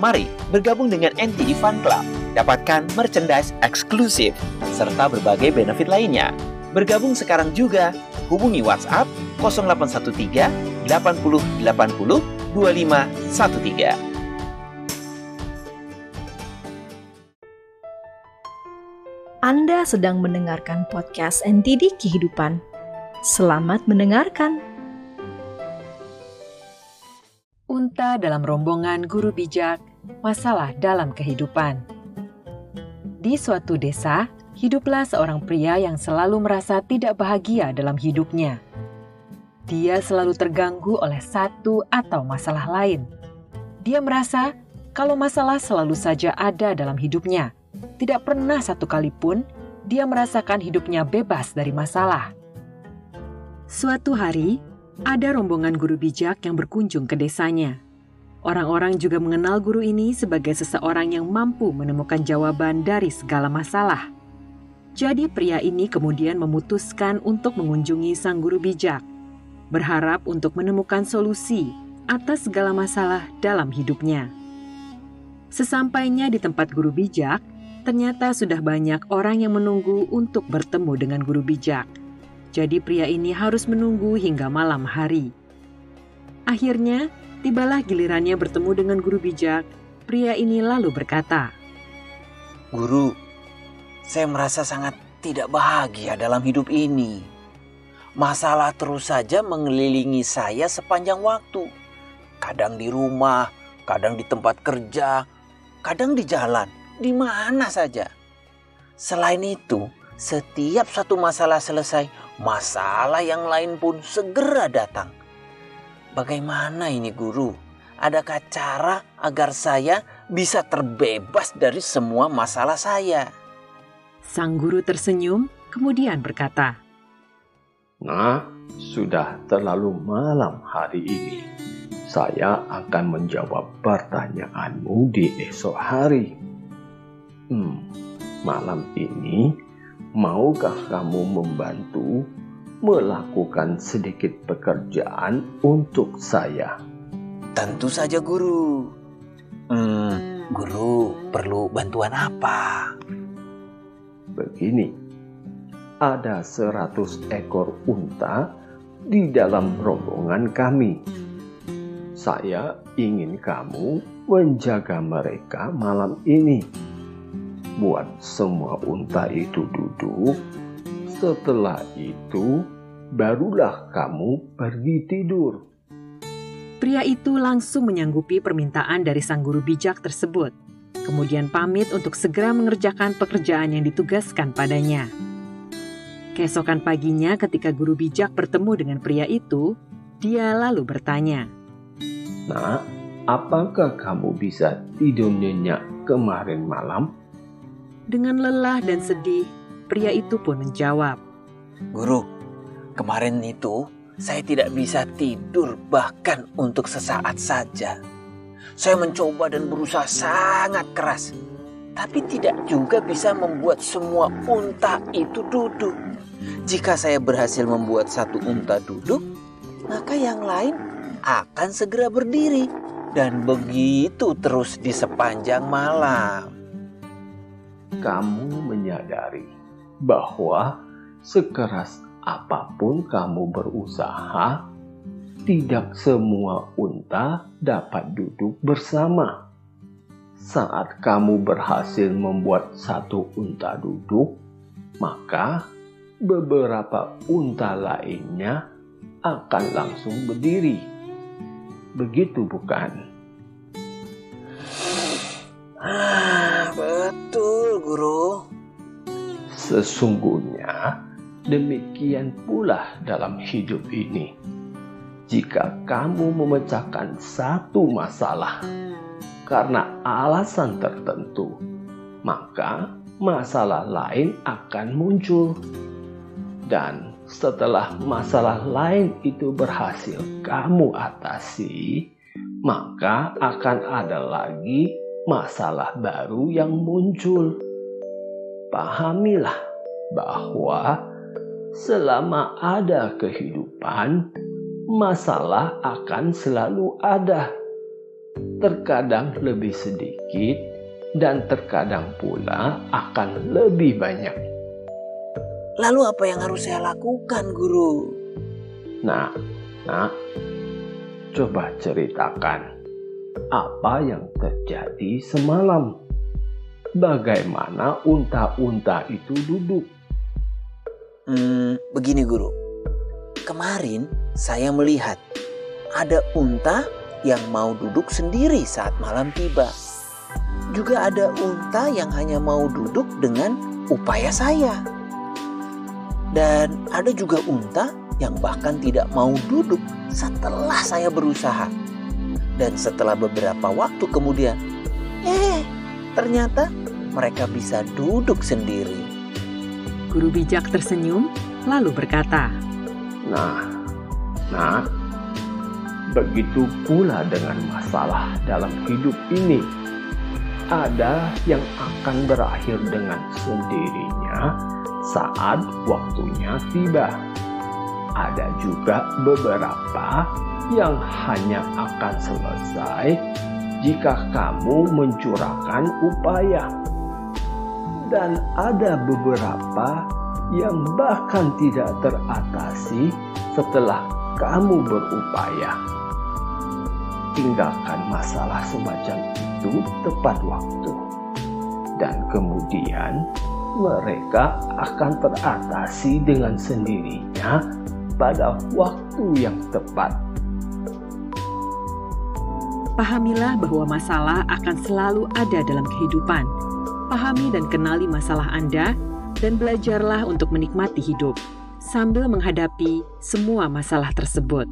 Mari bergabung dengan NTD Fun Club. Dapatkan merchandise eksklusif serta berbagai benefit lainnya. Bergabung sekarang juga. Hubungi WhatsApp 0813 80 80 2513. Anda sedang mendengarkan podcast NTD Kehidupan. Selamat mendengarkan. Unta dalam rombongan guru bijak, masalah dalam kehidupan. Di suatu desa, hiduplah seorang pria yang selalu merasa tidak bahagia dalam hidupnya. Dia selalu terganggu oleh satu atau masalah lain. Dia merasa kalau masalah selalu saja ada dalam hidupnya tidak pernah satu kali pun dia merasakan hidupnya bebas dari masalah. Suatu hari, ada rombongan guru bijak yang berkunjung ke desanya. Orang-orang juga mengenal guru ini sebagai seseorang yang mampu menemukan jawaban dari segala masalah. Jadi pria ini kemudian memutuskan untuk mengunjungi sang guru bijak, berharap untuk menemukan solusi atas segala masalah dalam hidupnya. Sesampainya di tempat guru bijak, Ternyata sudah banyak orang yang menunggu untuk bertemu dengan guru bijak. Jadi pria ini harus menunggu hingga malam hari. Akhirnya, tibalah gilirannya bertemu dengan guru bijak. Pria ini lalu berkata, Guru, saya merasa sangat tidak bahagia dalam hidup ini. Masalah terus saja mengelilingi saya sepanjang waktu. Kadang di rumah, kadang di tempat kerja, kadang di jalan di mana saja. Selain itu, setiap satu masalah selesai, masalah yang lain pun segera datang. Bagaimana ini guru? Adakah cara agar saya bisa terbebas dari semua masalah saya? Sang guru tersenyum, kemudian berkata, Nah, sudah terlalu malam hari ini. Saya akan menjawab pertanyaanmu di esok hari. Hmm, malam ini maukah kamu membantu melakukan sedikit pekerjaan untuk saya? Tentu saja guru. Hmm, guru perlu bantuan apa? Begini, ada seratus ekor unta di dalam rombongan kami. Saya ingin kamu menjaga mereka malam ini buat semua unta itu duduk. Setelah itu, barulah kamu pergi tidur. Pria itu langsung menyanggupi permintaan dari sang guru bijak tersebut, kemudian pamit untuk segera mengerjakan pekerjaan yang ditugaskan padanya. Keesokan paginya, ketika guru bijak bertemu dengan pria itu, dia lalu bertanya, "Nah, apakah kamu bisa tidur nyenyak kemarin malam?" Dengan lelah dan sedih, pria itu pun menjawab, Guru, kemarin itu saya tidak bisa tidur bahkan untuk sesaat saja. Saya mencoba dan berusaha sangat keras, tapi tidak juga bisa membuat semua unta itu duduk. Jika saya berhasil membuat satu unta duduk, maka yang lain akan segera berdiri, dan begitu terus di sepanjang malam kamu menyadari bahwa sekeras apa pun kamu berusaha, tidak semua unta dapat duduk bersama. Saat kamu berhasil membuat satu unta duduk, maka beberapa unta lainnya akan langsung berdiri. Begitu, bukan? Sesungguhnya demikian pula dalam hidup ini. Jika kamu memecahkan satu masalah karena alasan tertentu, maka masalah lain akan muncul. Dan setelah masalah lain itu berhasil kamu atasi, maka akan ada lagi masalah baru yang muncul. Pahamilah bahwa selama ada kehidupan, masalah akan selalu ada. terkadang lebih sedikit, dan terkadang pula akan lebih banyak. Lalu apa yang harus saya lakukan, Guru? Nah, nah, coba ceritakan apa yang terjadi semalam. Bagaimana unta-unta itu duduk? Hmm, begini Guru. Kemarin saya melihat ada unta yang mau duduk sendiri saat malam tiba. Juga ada unta yang hanya mau duduk dengan upaya saya. Dan ada juga unta yang bahkan tidak mau duduk setelah saya berusaha. Dan setelah beberapa waktu kemudian, eh, ternyata mereka bisa duduk sendiri. Guru bijak tersenyum, lalu berkata, Nah, nah, begitu pula dengan masalah dalam hidup ini ada yang akan berakhir dengan sendirinya saat waktunya tiba. Ada juga beberapa yang hanya akan selesai jika kamu mencurahkan upaya. Dan ada beberapa yang bahkan tidak teratasi setelah kamu berupaya. Tinggalkan masalah semacam itu tepat waktu, dan kemudian mereka akan teratasi dengan sendirinya pada waktu yang tepat. Pahamilah bahwa masalah akan selalu ada dalam kehidupan. Pahami dan kenali masalah Anda, dan belajarlah untuk menikmati hidup sambil menghadapi semua masalah tersebut.